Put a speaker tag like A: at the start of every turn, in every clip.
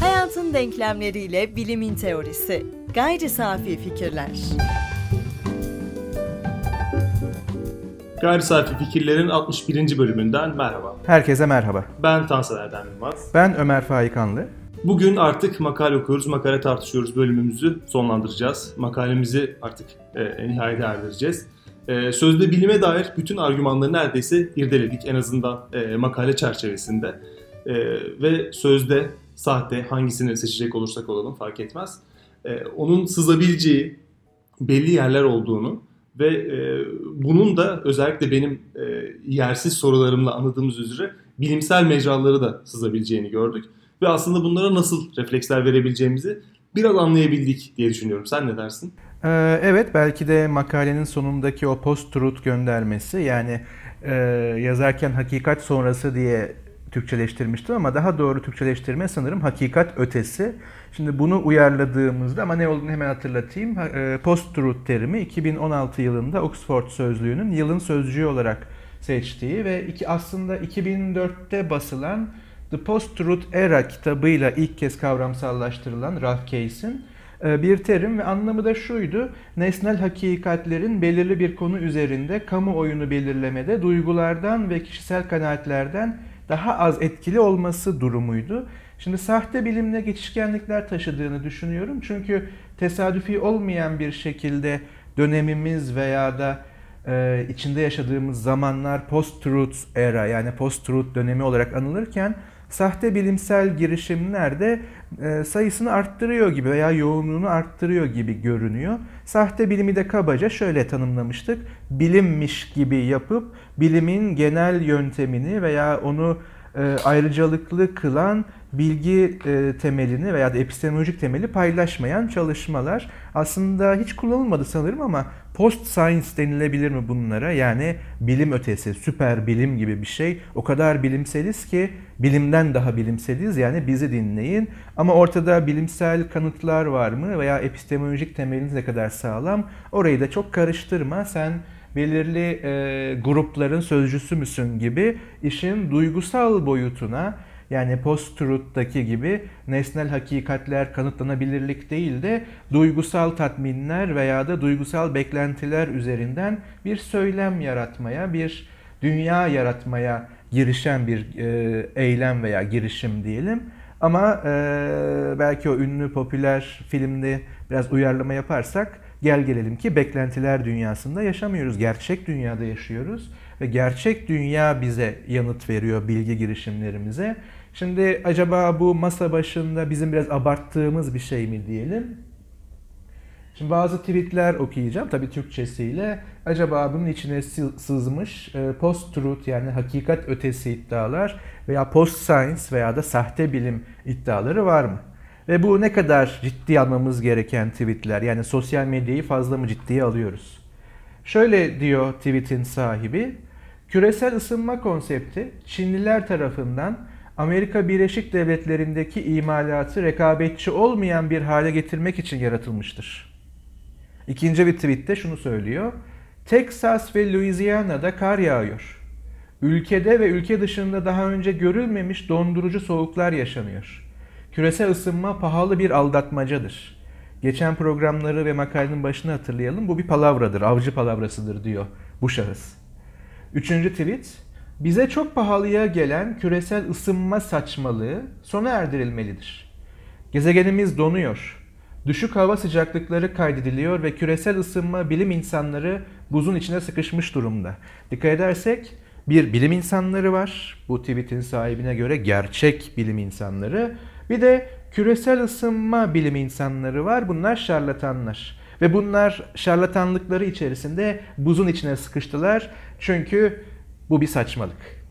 A: Hayatın denklemleriyle bilimin teorisi. Gayri safi fikirler.
B: Gayri Safi Fikirlerin 61. bölümünden merhaba.
C: Herkese merhaba.
B: Ben Tansel Erdem Yılmaz.
C: Ben Ömer Faikanlı.
B: Bugün artık makale okuyoruz, makale tartışıyoruz bölümümüzü sonlandıracağız. Makalemizi artık e, nihayete erdireceğiz. E, sözde bilime dair bütün argümanları neredeyse irdeledik en azından e, makale çerçevesinde. E, ve sözde, sahte hangisini seçecek olursak olalım fark etmez. E, onun sızabileceği belli yerler olduğunu ve e, bunun da özellikle benim e, yersiz sorularımla anladığımız üzere bilimsel mecraları da sızabileceğini gördük. Ve aslında bunlara nasıl refleksler verebileceğimizi biraz anlayabildik diye düşünüyorum. Sen ne dersin?
C: Ee, evet belki de makalenin sonundaki o post-truth göndermesi yani e, yazarken hakikat sonrası diye Türkçeleştirmiştim ama daha doğru Türkçeleştirme sanırım hakikat ötesi. Şimdi bunu uyarladığımızda ama ne olduğunu hemen hatırlatayım. E, post-truth terimi 2016 yılında Oxford Sözlüğü'nün yılın sözcüğü olarak seçtiği ve iki, aslında 2004'te basılan The Post-Truth Era kitabıyla ilk kez kavramsallaştırılan Ralph Case'in e, bir terim ve anlamı da şuydu. Nesnel hakikatlerin belirli bir konu üzerinde kamuoyunu belirlemede duygulardan ve kişisel kanaatlerden daha az etkili olması durumuydu. Şimdi sahte bilimle geçişkenlikler taşıdığını düşünüyorum. Çünkü tesadüfi olmayan bir şekilde dönemimiz veya da e, içinde yaşadığımız zamanlar post-truth era yani post-truth dönemi olarak anılırken sahte bilimsel girişimler de e, sayısını arttırıyor gibi veya yoğunluğunu arttırıyor gibi görünüyor. Sahte bilimi de kabaca şöyle tanımlamıştık. Bilimmiş gibi yapıp bilimin genel yöntemini veya onu e, ayrıcalıklı kılan bilgi e, temelini veya da epistemolojik temeli paylaşmayan çalışmalar aslında hiç kullanılmadı sanırım ama post science denilebilir mi bunlara? Yani bilim ötesi, süper bilim gibi bir şey. O kadar bilimseliz ki bilimden daha bilimseliz yani bizi dinleyin. Ama ortada bilimsel kanıtlar var mı veya epistemolojik temeliniz ne kadar sağlam? Orayı da çok karıştırma. Sen belirli e, grupların sözcüsü müsün gibi işin duygusal boyutuna yani post-truth'taki gibi nesnel hakikatler kanıtlanabilirlik değil de duygusal tatminler veya da duygusal beklentiler üzerinden bir söylem yaratmaya, bir dünya yaratmaya girişen bir e, eylem veya girişim diyelim. Ama e, belki o ünlü popüler filmde biraz uyarlama yaparsak gel gelelim ki beklentiler dünyasında yaşamıyoruz. Gerçek dünyada yaşıyoruz ve gerçek dünya bize yanıt veriyor bilgi girişimlerimize. Şimdi acaba bu masa başında bizim biraz abarttığımız bir şey mi diyelim? Şimdi bazı tweetler okuyacağım tabii Türkçesiyle. Acaba bunun içine sızmış e, post-truth yani hakikat ötesi iddialar veya post-science veya da sahte bilim iddiaları var mı? Ve bu ne kadar ciddi almamız gereken tweetler yani sosyal medyayı fazla mı ciddiye alıyoruz? Şöyle diyor tweetin sahibi, küresel ısınma konsepti Çinliler tarafından Amerika Birleşik Devletleri'ndeki imalatı rekabetçi olmayan bir hale getirmek için yaratılmıştır. İkinci bir tweette şunu söylüyor. Texas ve Louisiana'da kar yağıyor. Ülkede ve ülke dışında daha önce görülmemiş dondurucu soğuklar yaşanıyor. Küresel ısınma pahalı bir aldatmacadır. Geçen programları ve makalenin başını hatırlayalım. Bu bir palavradır, avcı palavrasıdır diyor bu şahıs. Üçüncü tweet, bize çok pahalıya gelen küresel ısınma saçmalığı sona erdirilmelidir. Gezegenimiz donuyor. Düşük hava sıcaklıkları kaydediliyor ve küresel ısınma bilim insanları buzun içine sıkışmış durumda. Dikkat edersek bir bilim insanları var. Bu tweetin sahibine göre gerçek bilim insanları. Bir de küresel ısınma bilim insanları var. Bunlar şarlatanlar. Ve bunlar şarlatanlıkları içerisinde buzun içine sıkıştılar. Çünkü bu bir saçmalık.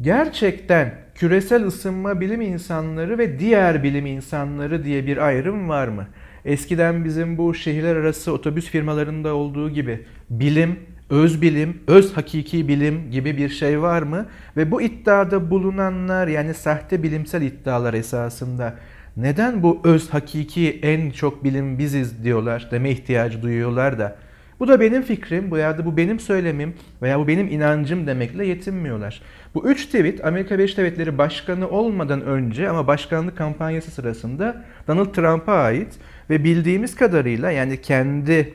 C: Gerçekten küresel ısınma bilim insanları ve diğer bilim insanları diye bir ayrım var mı? Eskiden bizim bu şehirler arası otobüs firmalarında olduğu gibi bilim, öz bilim, öz hakiki bilim gibi bir şey var mı? Ve bu iddiada bulunanlar yani sahte bilimsel iddialar esasında neden bu öz hakiki en çok bilim biziz diyorlar, deme ihtiyacı duyuyorlar da Bu da benim fikrim veya da bu benim söylemim veya bu benim inancım demekle yetinmiyorlar. Bu üç tweet Amerika Birleşik Devletleri Başkanı olmadan önce ama başkanlık kampanyası sırasında Donald Trump'a ait ve bildiğimiz kadarıyla yani kendi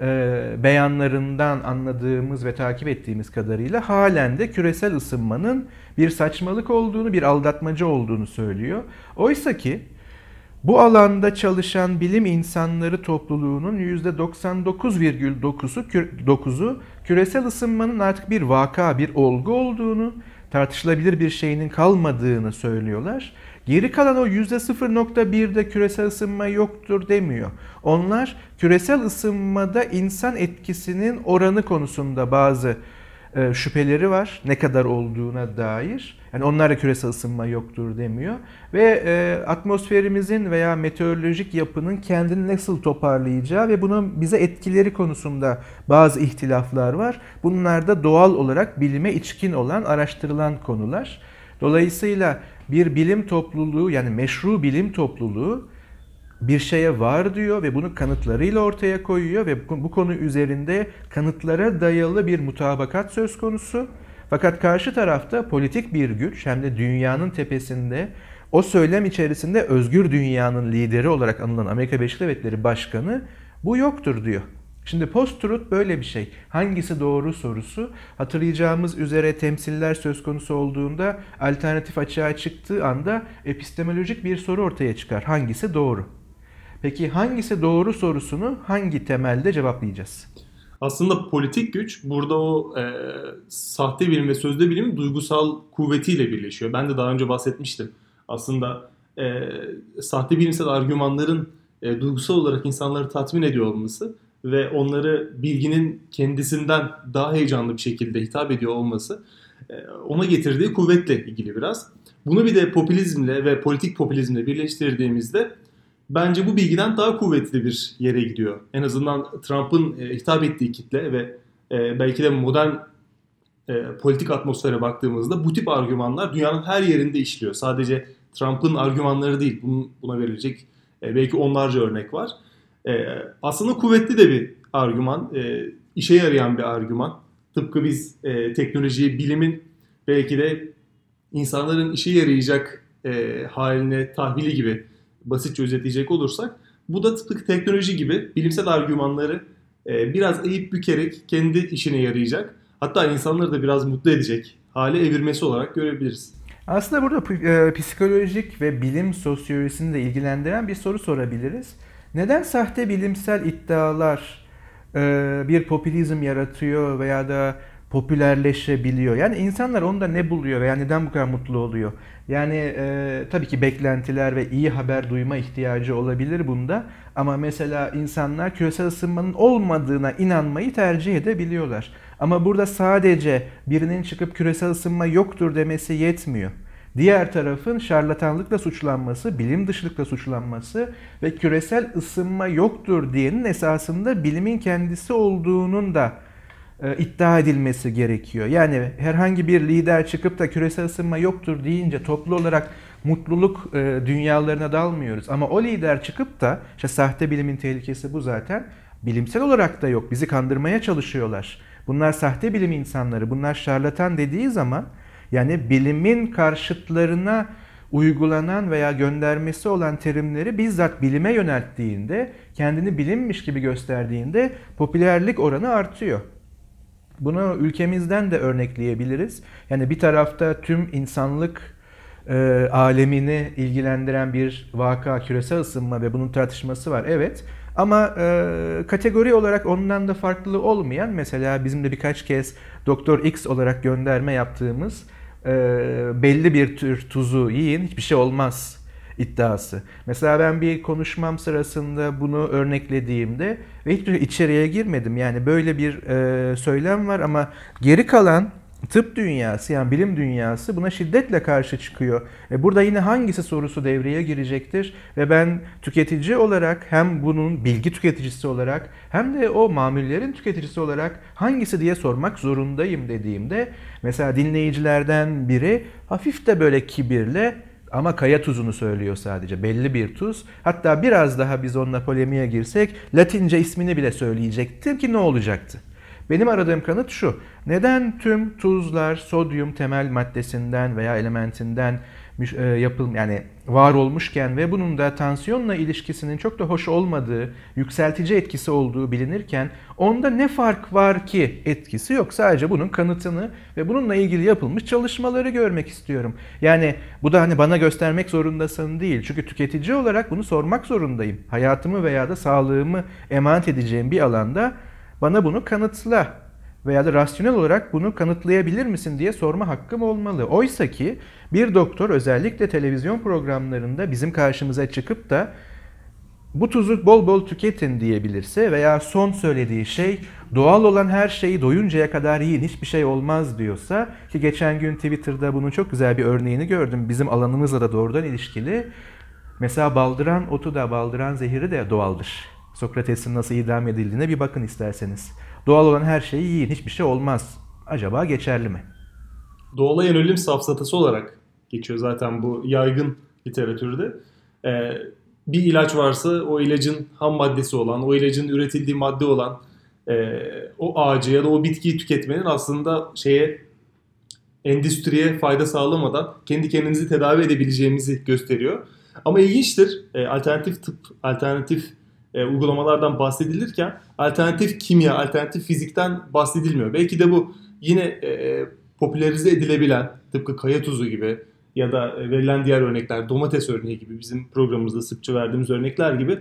C: e, beyanlarından anladığımız ve takip ettiğimiz kadarıyla halen de küresel ısınmanın bir saçmalık olduğunu, bir aldatmacı olduğunu söylüyor. Oysa ki bu alanda çalışan bilim insanları topluluğunun %99,9'u 9'u küresel ısınmanın artık bir vaka, bir olgu olduğunu, tartışılabilir bir şeyinin kalmadığını söylüyorlar. Geri kalan o %0.1'de küresel ısınma yoktur demiyor. Onlar küresel ısınmada insan etkisinin oranı konusunda bazı e, şüpheleri var ne kadar olduğuna dair. Yani onlar da küresel ısınma yoktur demiyor. Ve e, atmosferimizin veya meteorolojik yapının kendini nasıl toparlayacağı ve bunun bize etkileri konusunda bazı ihtilaflar var. Bunlar da doğal olarak bilime içkin olan araştırılan konular. Dolayısıyla bir bilim topluluğu yani meşru bilim topluluğu bir şeye var diyor ve bunu kanıtlarıyla ortaya koyuyor ve bu konu üzerinde kanıtlara dayalı bir mutabakat söz konusu. Fakat karşı tarafta politik bir güç hem de dünyanın tepesinde o söylem içerisinde özgür dünyanın lideri olarak anılan Amerika Birleşik Devletleri Başkanı bu yoktur diyor. Şimdi post-truth böyle bir şey. Hangisi doğru sorusu hatırlayacağımız üzere temsiller söz konusu olduğunda alternatif açığa çıktığı anda epistemolojik bir soru ortaya çıkar. Hangisi doğru? Peki hangisi doğru sorusunu hangi temelde cevaplayacağız?
B: Aslında politik güç burada o e, sahte bilim ve sözde bilimin duygusal kuvvetiyle birleşiyor. Ben de daha önce bahsetmiştim. Aslında e, sahte bilimsel argümanların e, duygusal olarak insanları tatmin ediyor olması ve onları bilginin kendisinden daha heyecanlı bir şekilde hitap ediyor olması e, ona getirdiği kuvvetle ilgili biraz. Bunu bir de popülizmle ve politik popülizmle birleştirdiğimizde bence bu bilgiden daha kuvvetli bir yere gidiyor. En azından Trump'ın e, hitap ettiği kitle ve e, belki de modern e, politik atmosfere baktığımızda bu tip argümanlar dünyanın her yerinde işliyor. Sadece Trump'ın argümanları değil, buna verilecek belki onlarca örnek var. Aslında kuvvetli de bir argüman, işe yarayan bir argüman. Tıpkı biz teknolojiyi, bilimin belki de insanların işe yarayacak haline tahvili gibi basitçe özetleyecek olursak bu da tıpkı teknoloji gibi bilimsel argümanları e, biraz eğip bükerek kendi işine yarayacak hatta insanları da biraz mutlu edecek hale evirmesi olarak görebiliriz.
C: Aslında burada e, psikolojik ve bilim sosyolojisini de ilgilendiren bir soru sorabiliriz. Neden sahte bilimsel iddialar e, bir popülizm yaratıyor veya da popülerleşebiliyor? Yani insanlar onda ne buluyor veya neden bu kadar mutlu oluyor? Yani e, tabii ki beklentiler ve iyi haber duyma ihtiyacı olabilir bunda. Ama mesela insanlar küresel ısınmanın olmadığına inanmayı tercih edebiliyorlar. Ama burada sadece birinin çıkıp küresel ısınma yoktur demesi yetmiyor. Diğer tarafın şarlatanlıkla suçlanması, bilim dışılıkla suçlanması ve küresel ısınma yoktur diyenin esasında bilimin kendisi olduğunun da iddia edilmesi gerekiyor. Yani herhangi bir lider çıkıp da küresel ısınma yoktur deyince toplu olarak mutluluk e, dünyalarına dalmıyoruz. Ama o lider çıkıp da işte sahte bilimin tehlikesi bu zaten. Bilimsel olarak da yok. Bizi kandırmaya çalışıyorlar. Bunlar sahte bilim insanları. Bunlar şarlatan dediği zaman yani bilimin karşıtlarına uygulanan veya göndermesi olan terimleri bizzat bilime yönelttiğinde, kendini bilimmiş gibi gösterdiğinde popülerlik oranı artıyor. Bunu ülkemizden de örnekleyebiliriz. Yani bir tarafta tüm insanlık e, alemini ilgilendiren bir vaka, küresel ısınma ve bunun tartışması var. Evet. Ama e, kategori olarak ondan da farklı olmayan mesela bizim de birkaç kez Doktor X olarak gönderme yaptığımız e, belli bir tür tuzu yiyin hiçbir şey olmaz iddiası. Mesela ben bir konuşmam sırasında bunu örneklediğimde ve hiç içeriye girmedim. Yani böyle bir e, söylem var ama geri kalan tıp dünyası yani bilim dünyası buna şiddetle karşı çıkıyor. E burada yine hangisi sorusu devreye girecektir ve ben tüketici olarak hem bunun bilgi tüketicisi olarak hem de o mamullerin tüketicisi olarak hangisi diye sormak zorundayım dediğimde mesela dinleyicilerden biri hafif de böyle kibirle Ama kaya tuzunu söylüyor sadece. Belli bir tuz. Hatta biraz daha biz onunla polemiğe girsek Latince ismini bile söyleyecektim ki ne olacaktı? Benim aradığım kanıt şu. Neden tüm tuzlar sodyum temel maddesinden veya elementinden e, yapıl yani var olmuşken ve bunun da tansiyonla ilişkisinin çok da hoş olmadığı, yükseltici etkisi olduğu bilinirken onda ne fark var ki etkisi yok. Sadece bunun kanıtını ve bununla ilgili yapılmış çalışmaları görmek istiyorum. Yani bu da hani bana göstermek zorundasın değil. Çünkü tüketici olarak bunu sormak zorundayım. Hayatımı veya da sağlığımı emanet edeceğim bir alanda bana bunu kanıtla veya da rasyonel olarak bunu kanıtlayabilir misin diye sorma hakkım olmalı. Oysa ki bir doktor özellikle televizyon programlarında bizim karşımıza çıkıp da bu tuzu bol bol tüketin diyebilirse veya son söylediği şey doğal olan her şeyi doyuncaya kadar yiyin hiçbir şey olmaz diyorsa ki geçen gün Twitter'da bunun çok güzel bir örneğini gördüm. Bizim alanımızla da doğrudan ilişkili. Mesela baldıran otu da baldıran zehiri de doğaldır. Sokrates'in nasıl idam edildiğine bir bakın isterseniz. Doğal olan her şeyi yiyin, hiçbir şey olmaz. Acaba geçerli mi?
B: Doğala yönelim safsatası olarak geçiyor zaten bu yaygın literatürde. Ee, bir ilaç varsa o ilacın ham maddesi olan, o ilacın üretildiği madde olan e, o ağacı ya da o bitkiyi tüketmenin aslında şeye endüstriye fayda sağlamadan kendi kendimizi tedavi edebileceğimizi gösteriyor. Ama ilginçtir. E, alternatif tıp, alternatif e, uygulamalardan bahsedilirken alternatif kimya, alternatif fizikten bahsedilmiyor. Belki de bu yine e, popülerize edilebilen tıpkı kaya tuzu gibi ya da e, verilen diğer örnekler domates örneği gibi bizim programımızda sıkça verdiğimiz örnekler gibi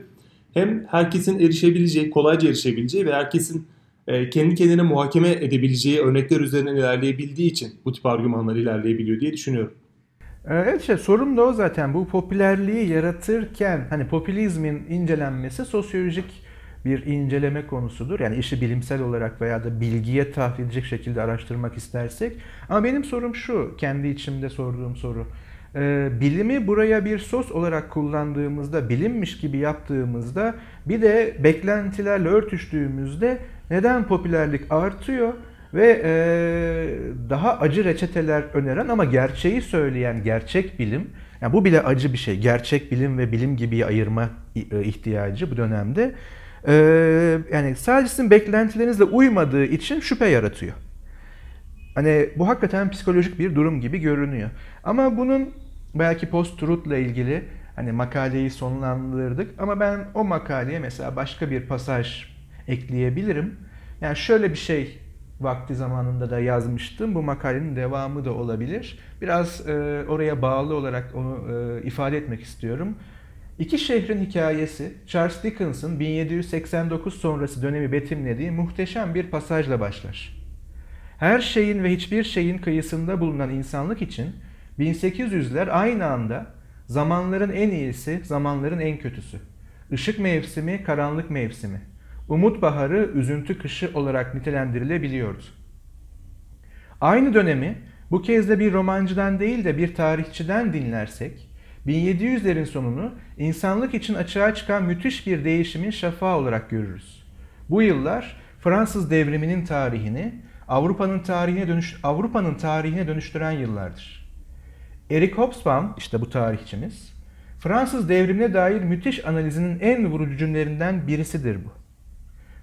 B: hem herkesin erişebileceği, kolayca erişebileceği ve herkesin e, kendi kendine muhakeme edebileceği örnekler üzerinden ilerleyebildiği için bu tip argümanlar ilerleyebiliyor diye düşünüyorum.
C: Evet işte sorun da o zaten. Bu popülerliği yaratırken hani popülizmin incelenmesi sosyolojik bir inceleme konusudur. Yani işi bilimsel olarak veya da bilgiye tahvil edecek şekilde araştırmak istersek. Ama benim sorum şu, kendi içimde sorduğum soru. Ee, bilimi buraya bir sos olarak kullandığımızda, bilimmiş gibi yaptığımızda bir de beklentilerle örtüştüğümüzde neden popülerlik artıyor? Ve e, daha acı reçeteler öneren ama gerçeği söyleyen gerçek bilim, yani bu bile acı bir şey. Gerçek bilim ve bilim gibi ayırma e, ihtiyacı bu dönemde. E, yani sadece sizin beklentilerinizle uymadığı için şüphe yaratıyor. Hani bu hakikaten psikolojik bir durum gibi görünüyor. Ama bunun belki post-truth'la ilgili hani makaleyi sonlandırdık ama ben o makaleye mesela başka bir pasaj ekleyebilirim. Yani şöyle bir şey vakti zamanında da yazmıştım. Bu makalenin devamı da olabilir. Biraz e, oraya bağlı olarak onu e, ifade etmek istiyorum. İki şehrin hikayesi Charles Dickens'ın 1789 sonrası dönemi betimlediği muhteşem bir pasajla başlar. Her şeyin ve hiçbir şeyin kıyısında bulunan insanlık için 1800'ler aynı anda zamanların en iyisi, zamanların en kötüsü. Işık mevsimi, karanlık mevsimi umut baharı, üzüntü kışı olarak nitelendirilebiliyordu. Aynı dönemi bu kez de bir romancıdan değil de bir tarihçiden dinlersek, 1700'lerin sonunu insanlık için açığa çıkan müthiş bir değişimin şafağı olarak görürüz. Bu yıllar Fransız devriminin tarihini Avrupa'nın tarihine dönüş Avrupa'nın tarihine dönüştüren yıllardır. Eric Hobsbawm işte bu tarihçimiz Fransız devrimine dair müthiş analizinin en vurucu cümlelerinden birisidir bu.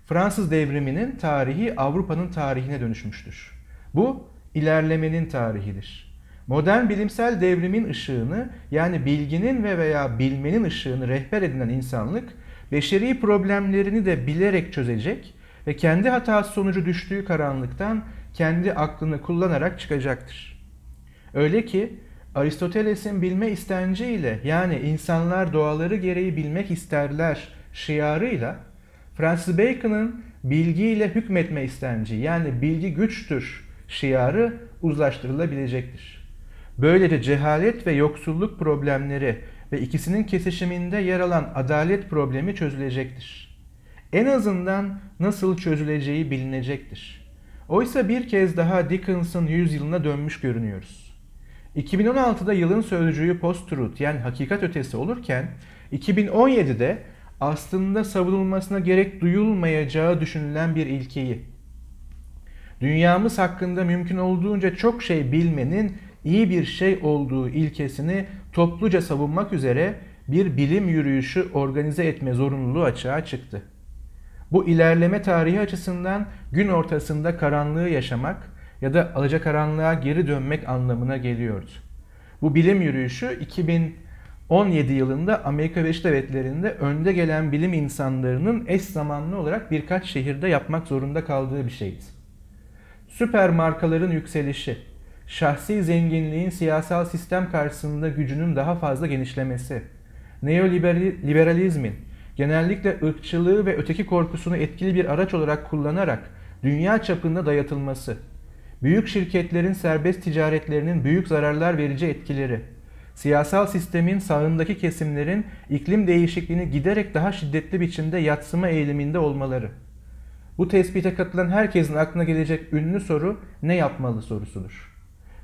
C: Fransız devriminin tarihi Avrupa'nın tarihine dönüşmüştür. Bu ilerlemenin tarihidir. Modern bilimsel devrimin ışığını yani bilginin ve veya bilmenin ışığını rehber edinen insanlık beşeri problemlerini de bilerek çözecek ve kendi hatası sonucu düştüğü karanlıktan kendi aklını kullanarak çıkacaktır. Öyle ki Aristoteles'in bilme istenciyle yani insanlar doğaları gereği bilmek isterler şiarıyla Francis Bacon'ın bilgiyle hükmetme istenci yani bilgi güçtür şiarı uzlaştırılabilecektir. Böylece cehalet ve yoksulluk problemleri ve ikisinin kesişiminde yer alan adalet problemi çözülecektir. En azından nasıl çözüleceği bilinecektir. Oysa bir kez daha Dickens'ın yüzyılına dönmüş görünüyoruz. 2016'da yılın sözcüğü post-truth yani hakikat ötesi olurken 2017'de aslında savunulmasına gerek duyulmayacağı düşünülen bir ilkeyi, dünyamız hakkında mümkün olduğunca çok şey bilmenin iyi bir şey olduğu ilkesini topluca savunmak üzere bir bilim yürüyüşü organize etme zorunluluğu açığa çıktı. Bu ilerleme tarihi açısından gün ortasında karanlığı yaşamak ya da alacakaranlığa geri dönmek anlamına geliyordu. Bu bilim yürüyüşü 2017 yılında Amerika Birleşik Devletleri'nde önde gelen bilim insanlarının eş zamanlı olarak birkaç şehirde yapmak zorunda kaldığı bir şeydi. Süper markaların yükselişi, şahsi zenginliğin siyasal sistem karşısında gücünün daha fazla genişlemesi, neoliberalizmin genellikle ırkçılığı ve öteki korkusunu etkili bir araç olarak kullanarak dünya çapında dayatılması, büyük şirketlerin serbest ticaretlerinin büyük zararlar verici etkileri, siyasal sistemin sağındaki kesimlerin iklim değişikliğini giderek daha şiddetli biçimde yatsıma eğiliminde olmaları. Bu tespite katılan herkesin aklına gelecek ünlü soru ne yapmalı sorusudur.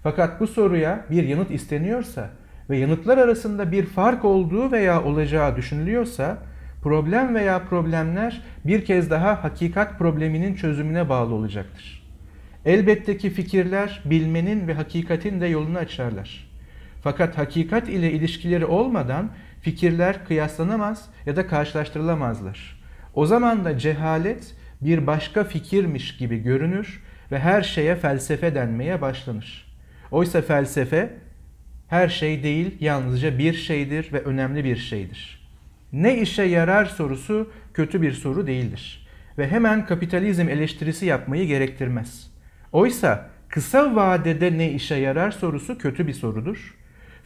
C: Fakat bu soruya bir yanıt isteniyorsa ve yanıtlar arasında bir fark olduğu veya olacağı düşünülüyorsa problem veya problemler bir kez daha hakikat probleminin çözümüne bağlı olacaktır. Elbette ki fikirler bilmenin ve hakikatin de yolunu açarlar. Fakat hakikat ile ilişkileri olmadan fikirler kıyaslanamaz ya da karşılaştırılamazlar. O zaman da cehalet bir başka fikirmiş gibi görünür ve her şeye felsefe denmeye başlanır. Oysa felsefe her şey değil, yalnızca bir şeydir ve önemli bir şeydir. Ne işe yarar sorusu kötü bir soru değildir ve hemen kapitalizm eleştirisi yapmayı gerektirmez. Oysa kısa vadede ne işe yarar sorusu kötü bir sorudur.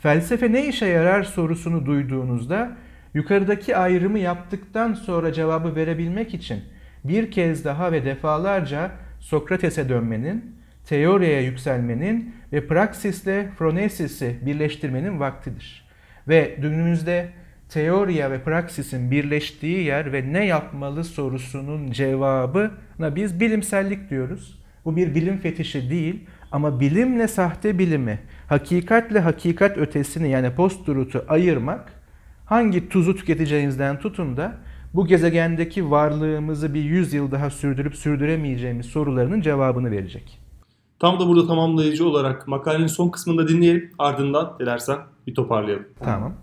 C: Felsefe ne işe yarar sorusunu duyduğunuzda yukarıdaki ayrımı yaptıktan sonra cevabı verebilmek için bir kez daha ve defalarca Sokrates'e dönmenin, teoriye yükselmenin ve praksisle phronesis'i birleştirmenin vaktidir. Ve günümüzde teoriya ve praksisin birleştiği yer ve ne yapmalı sorusunun cevabına biz bilimsellik diyoruz. Bu bir bilim fetişi değil ama bilimle sahte bilimi, hakikatle hakikat ötesini yani post-truth'u ayırmak hangi tuzu tüketeceğinizden tutun da bu gezegendeki varlığımızı bir yüzyıl daha sürdürüp sürdüremeyeceğimiz sorularının cevabını verecek.
B: Tam da burada tamamlayıcı olarak makalenin son kısmında dinleyelim. Ardından dilersen bir toparlayalım.
C: Tamam.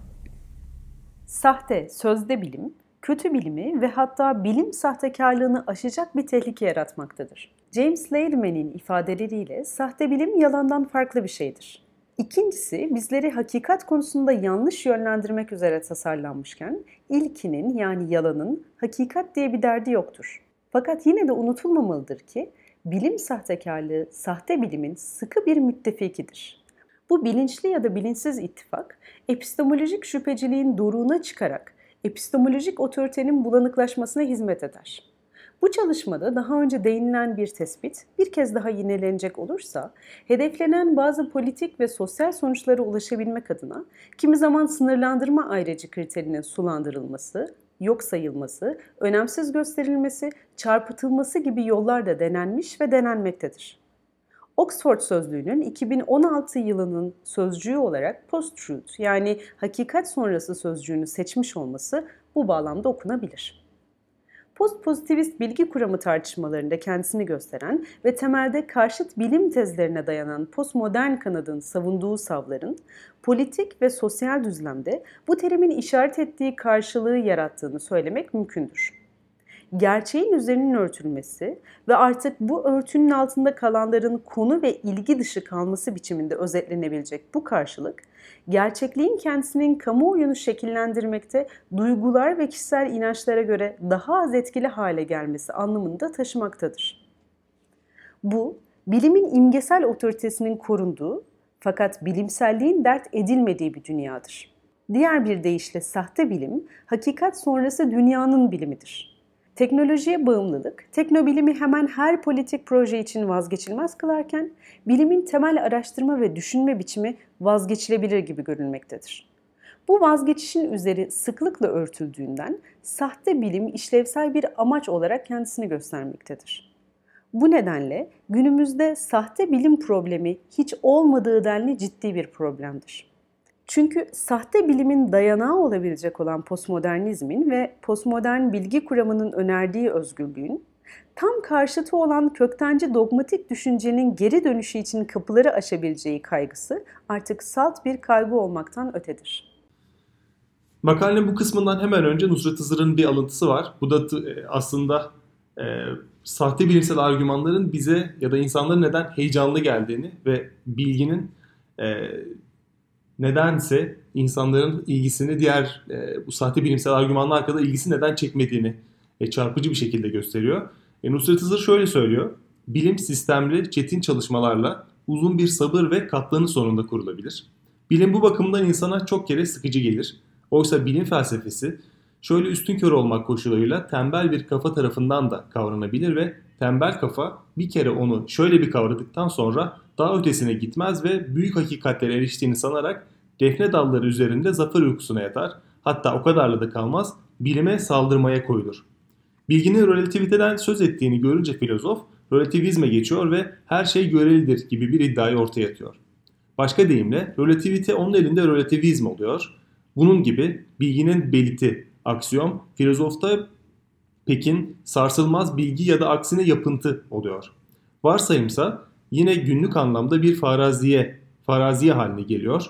D: Sahte, sözde bilim, kötü bilimi ve hatta bilim sahtekarlığını aşacak bir tehlike yaratmaktadır. James Lehrman'in ifadeleriyle sahte bilim yalandan farklı bir şeydir. İkincisi bizleri hakikat konusunda yanlış yönlendirmek üzere tasarlanmışken ilkinin yani yalanın hakikat diye bir derdi yoktur. Fakat yine de unutulmamalıdır ki bilim sahtekarlığı sahte bilimin sıkı bir müttefikidir. Bu bilinçli ya da bilinçsiz ittifak epistemolojik şüpheciliğin doruğuna çıkarak epistemolojik otoritenin bulanıklaşmasına hizmet eder. Bu çalışmada daha önce değinilen bir tespit bir kez daha yinelenecek olursa, hedeflenen bazı politik ve sosyal sonuçlara ulaşabilmek adına kimi zaman sınırlandırma ayrıcı kriterinin sulandırılması, yok sayılması, önemsiz gösterilmesi, çarpıtılması gibi yollar da denenmiş ve denenmektedir. Oxford Sözlüğü'nün 2016 yılının sözcüğü olarak post-truth yani hakikat sonrası sözcüğünü seçmiş olması bu bağlamda okunabilir. Post-pozitivist bilgi kuramı tartışmalarında kendisini gösteren ve temelde karşıt bilim tezlerine dayanan postmodern kanadın savunduğu savların politik ve sosyal düzlemde bu terimin işaret ettiği karşılığı yarattığını söylemek mümkündür. Gerçeğin üzerinin örtülmesi ve artık bu örtünün altında kalanların konu ve ilgi dışı kalması biçiminde özetlenebilecek bu karşılık, gerçekliğin kendisinin kamuoyunu şekillendirmekte duygular ve kişisel inançlara göre daha az etkili hale gelmesi anlamında taşımaktadır. Bu, bilimin imgesel otoritesinin korunduğu fakat bilimselliğin dert edilmediği bir dünyadır. Diğer bir deyişle sahte bilim, hakikat sonrası dünyanın bilimidir. Teknolojiye bağımlılık, teknobilimi hemen her politik proje için vazgeçilmez kılarken, bilimin temel araştırma ve düşünme biçimi vazgeçilebilir gibi görünmektedir. Bu vazgeçişin üzeri sıklıkla örtüldüğünden sahte bilim işlevsel bir amaç olarak kendisini göstermektedir. Bu nedenle günümüzde sahte bilim problemi hiç olmadığı denli ciddi bir problemdir. Çünkü sahte bilimin dayanağı olabilecek olan postmodernizmin ve postmodern bilgi kuramının önerdiği özgürlüğün Tam karşıtı olan köktenci dogmatik düşüncenin geri dönüşü için kapıları aşabileceği kaygısı artık salt bir kaygı olmaktan ötedir.
B: Makalenin bu kısmından hemen önce Nusret Hızır'ın bir alıntısı var. Bu da e, aslında e, sahte bilimsel argümanların bize ya da insanların neden heyecanlı geldiğini ve bilginin e, nedense insanların ilgisini diğer e, bu sahte bilimsel argümanlar hakkında ilgisi neden çekmediğini e, çarpıcı bir şekilde gösteriyor. E, Nusret Hızır şöyle söylüyor. Bilim sistemli, çetin çalışmalarla uzun bir sabır ve katlanış sonunda kurulabilir. Bilim bu bakımdan insana çok kere sıkıcı gelir. Oysa bilim felsefesi şöyle üstün kör olmak koşuluyla tembel bir kafa tarafından da kavranabilir ve tembel kafa bir kere onu şöyle bir kavradıktan sonra daha ötesine gitmez ve büyük hakikatlere eriştiğini sanarak defne dalları üzerinde zafer uykusuna yatar. Hatta o kadarla da kalmaz, bilime saldırmaya koyulur. Bilginin relativiteden söz ettiğini görünce filozof, relativizme geçiyor ve her şey görelidir gibi bir iddiayı ortaya atıyor. Başka deyimle relativite onun elinde relativizm oluyor. Bunun gibi bilginin beliti, aksiyom, filozofta pekin sarsılmaz bilgi ya da aksine yapıntı oluyor. Varsayımsa yine günlük anlamda bir faraziye, faraziye haline geliyor.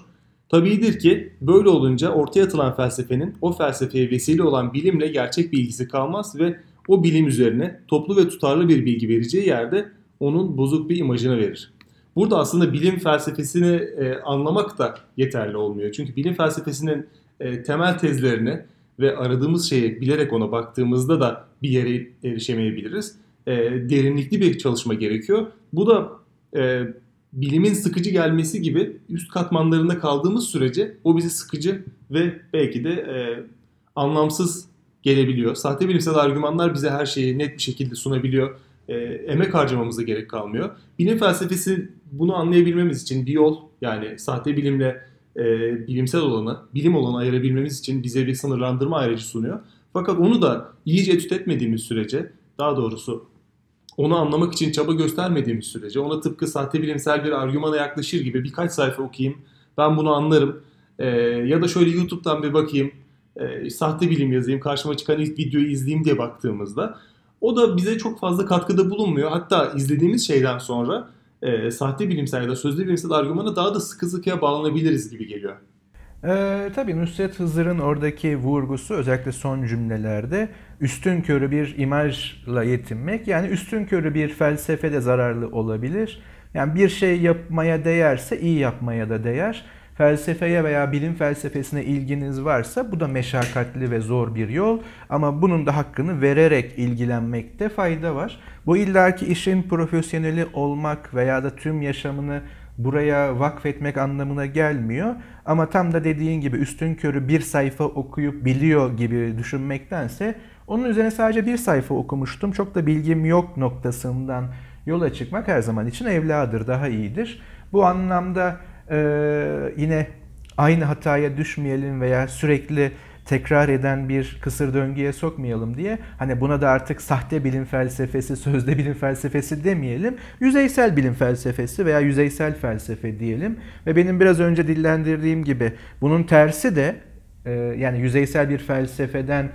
B: Tabiidir ki böyle olunca ortaya atılan felsefenin o felsefeye vesile olan bilimle gerçek bilgisi kalmaz ve o bilim üzerine toplu ve tutarlı bir bilgi vereceği yerde onun bozuk bir imajını verir. Burada aslında bilim felsefesini e, anlamak da yeterli olmuyor. Çünkü bilim felsefesinin e, temel tezlerini ve aradığımız şeyi bilerek ona baktığımızda da bir yere erişemeyebiliriz. E, derinlikli bir çalışma gerekiyor. Bu da e, bilimin sıkıcı gelmesi gibi üst katmanlarında kaldığımız sürece o bizi sıkıcı ve belki de e, anlamsız gelebiliyor. Sahte bilimsel argümanlar bize her şeyi net bir şekilde sunabiliyor. E, emek harcamamıza gerek kalmıyor. Bilim felsefesi bunu anlayabilmemiz için bir yol yani sahte bilimle e, bilimsel olanı, bilim olanı ayırabilmemiz için bize bir sınırlandırma ayrıcı sunuyor. Fakat onu da iyice etüt etmediğimiz sürece, daha doğrusu onu anlamak için çaba göstermediğimiz sürece, ona tıpkı sahte bilimsel bir argümana yaklaşır gibi birkaç sayfa okuyayım, ben bunu anlarım e, ya da şöyle YouTube'dan bir bakayım, e, sahte bilim yazayım, karşıma çıkan ilk videoyu izleyeyim diye baktığımızda o da bize çok fazla katkıda bulunmuyor. Hatta izlediğimiz şeyden sonra e, sahte bilimsel ya da sözlü bilimsel argümana daha da sıkı sıkıya bağlanabiliriz gibi geliyor.
C: Ee, tabii Nusret Hızır'ın oradaki vurgusu özellikle son cümlelerde üstün körü bir imajla yetinmek. Yani üstün körü bir felsefe de zararlı olabilir. Yani bir şey yapmaya değerse iyi yapmaya da değer. Felsefeye veya bilim felsefesine ilginiz varsa bu da meşakkatli ve zor bir yol ama bunun da hakkını vererek ilgilenmekte fayda var. Bu illaki işin profesyoneli olmak veya da tüm yaşamını buraya vakfetmek anlamına gelmiyor. Ama tam da dediğin gibi üstün körü bir sayfa okuyup biliyor gibi düşünmektense onun üzerine sadece bir sayfa okumuştum çok da bilgim yok noktasından yola çıkmak her zaman için evladır, daha iyidir. Bu anlamda ee, yine aynı hataya düşmeyelim veya sürekli tekrar eden bir kısır döngüye sokmayalım diye hani buna da artık sahte bilim felsefesi, sözde bilim felsefesi demeyelim. Yüzeysel bilim felsefesi veya yüzeysel felsefe diyelim. Ve benim biraz önce dillendirdiğim gibi bunun tersi de e, yani yüzeysel bir felsefeden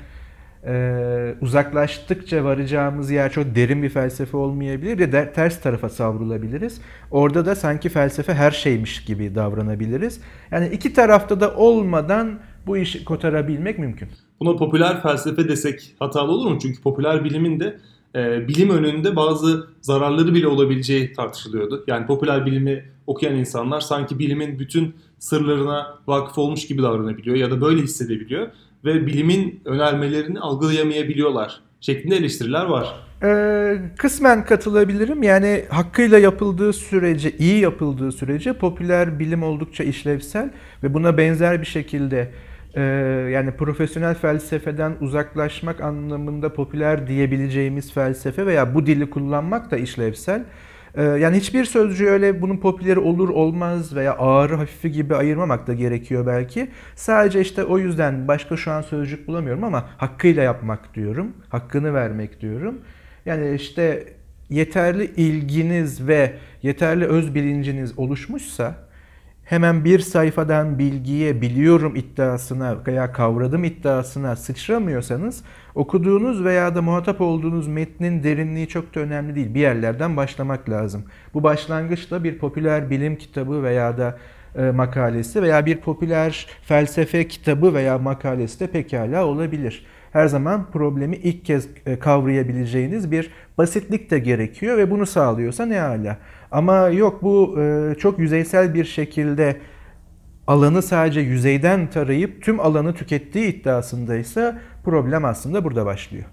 C: e, uzaklaştıkça varacağımız yer çok derin bir felsefe olmayabilir. Bir de ters tarafa savrulabiliriz. Orada da sanki felsefe her şeymiş gibi davranabiliriz. Yani iki tarafta da olmadan bu işi kotarabilmek mümkün.
B: Buna popüler felsefe desek hatalı olur mu? Çünkü popüler bilimin de e, bilim önünde bazı zararları bile olabileceği tartışılıyordu. Yani popüler bilimi okuyan insanlar sanki bilimin bütün sırlarına vakıf olmuş gibi davranabiliyor ya da böyle hissedebiliyor ve bilimin önermelerini algılayamayabiliyorlar şeklinde eleştiriler var.
C: Ee, kısmen katılabilirim. Yani hakkıyla yapıldığı sürece, iyi yapıldığı sürece popüler bilim oldukça işlevsel ve buna benzer bir şekilde e, yani profesyonel felsefeden uzaklaşmak anlamında popüler diyebileceğimiz felsefe veya bu dili kullanmak da işlevsel. Ee, yani hiçbir sözcüğü öyle bunun popüleri olur olmaz veya ağır hafifi gibi ayırmamak da gerekiyor belki. Sadece işte o yüzden başka şu an sözcük bulamıyorum ama hakkıyla yapmak diyorum. Hakkını vermek diyorum. Yani işte yeterli ilginiz ve yeterli öz bilinciniz oluşmuşsa hemen bir sayfadan bilgiye biliyorum iddiasına veya kavradım iddiasına sıçramıyorsanız okuduğunuz veya da muhatap olduğunuz metnin derinliği çok da önemli değil. Bir yerlerden başlamak lazım. Bu başlangıçta bir popüler bilim kitabı veya da e, makalesi veya bir popüler felsefe kitabı veya makalesi de pekala olabilir. Her zaman problemi ilk kez e, kavrayabileceğiniz bir basitlik de gerekiyor ve bunu sağlıyorsa ne hala. Ama yok bu e, çok yüzeysel bir şekilde alanı sadece yüzeyden tarayıp tüm alanı tükettiği iddiasındaysa problem aslında burada başlıyor.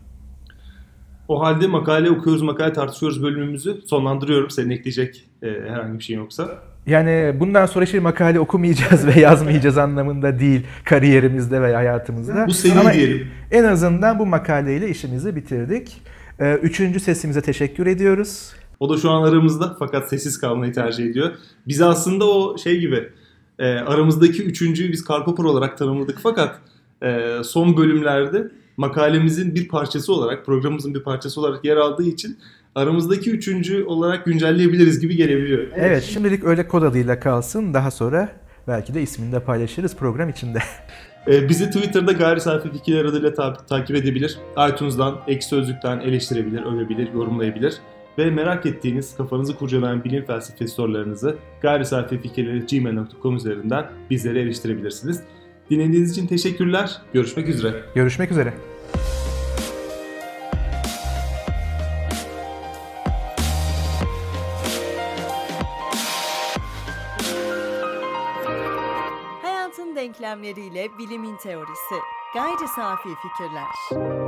B: O halde makale okuyoruz, makale tartışıyoruz bölümümüzü sonlandırıyorum. Senin ekleyecek e, herhangi bir şeyin yoksa.
C: Yani bundan sonra hiç makale okumayacağız ve yazmayacağız anlamında değil kariyerimizde veya hayatımızda.
B: Bu seri
C: Ama
B: diyelim.
C: En azından bu makaleyle işimizi bitirdik. Ee, Üçüncü sesimize teşekkür ediyoruz.
B: O da şu an aramızda fakat sessiz kalmayı tercih ediyor. Biz aslında o şey gibi e, aramızdaki üçüncüyü biz Karpopor olarak tanımladık fakat e, son bölümlerde makalemizin bir parçası olarak, programımızın bir parçası olarak yer aldığı için aramızdaki üçüncü olarak güncelleyebiliriz gibi gelebiliyor.
C: Evet şimdilik öyle kod adıyla kalsın. Daha sonra belki de ismini de paylaşırız program içinde.
B: E, bizi Twitter'da Gayri Safi Fikirler adıyla ta- takip edebilir. iTunes'dan, Ek Sözlük'ten eleştirebilir, övebilir, yorumlayabilir. Ve merak ettiğiniz, kafanızı kurcalayan bilim felsefesi sorularınızı gayri safi fikirleri gmail.com üzerinden bizlere eriştirebilirsiniz. Dinlediğiniz için teşekkürler. Görüşmek üzere.
C: Görüşmek üzere.
A: Denklemleriyle bilimin teorisi. Gayri safi fikirler.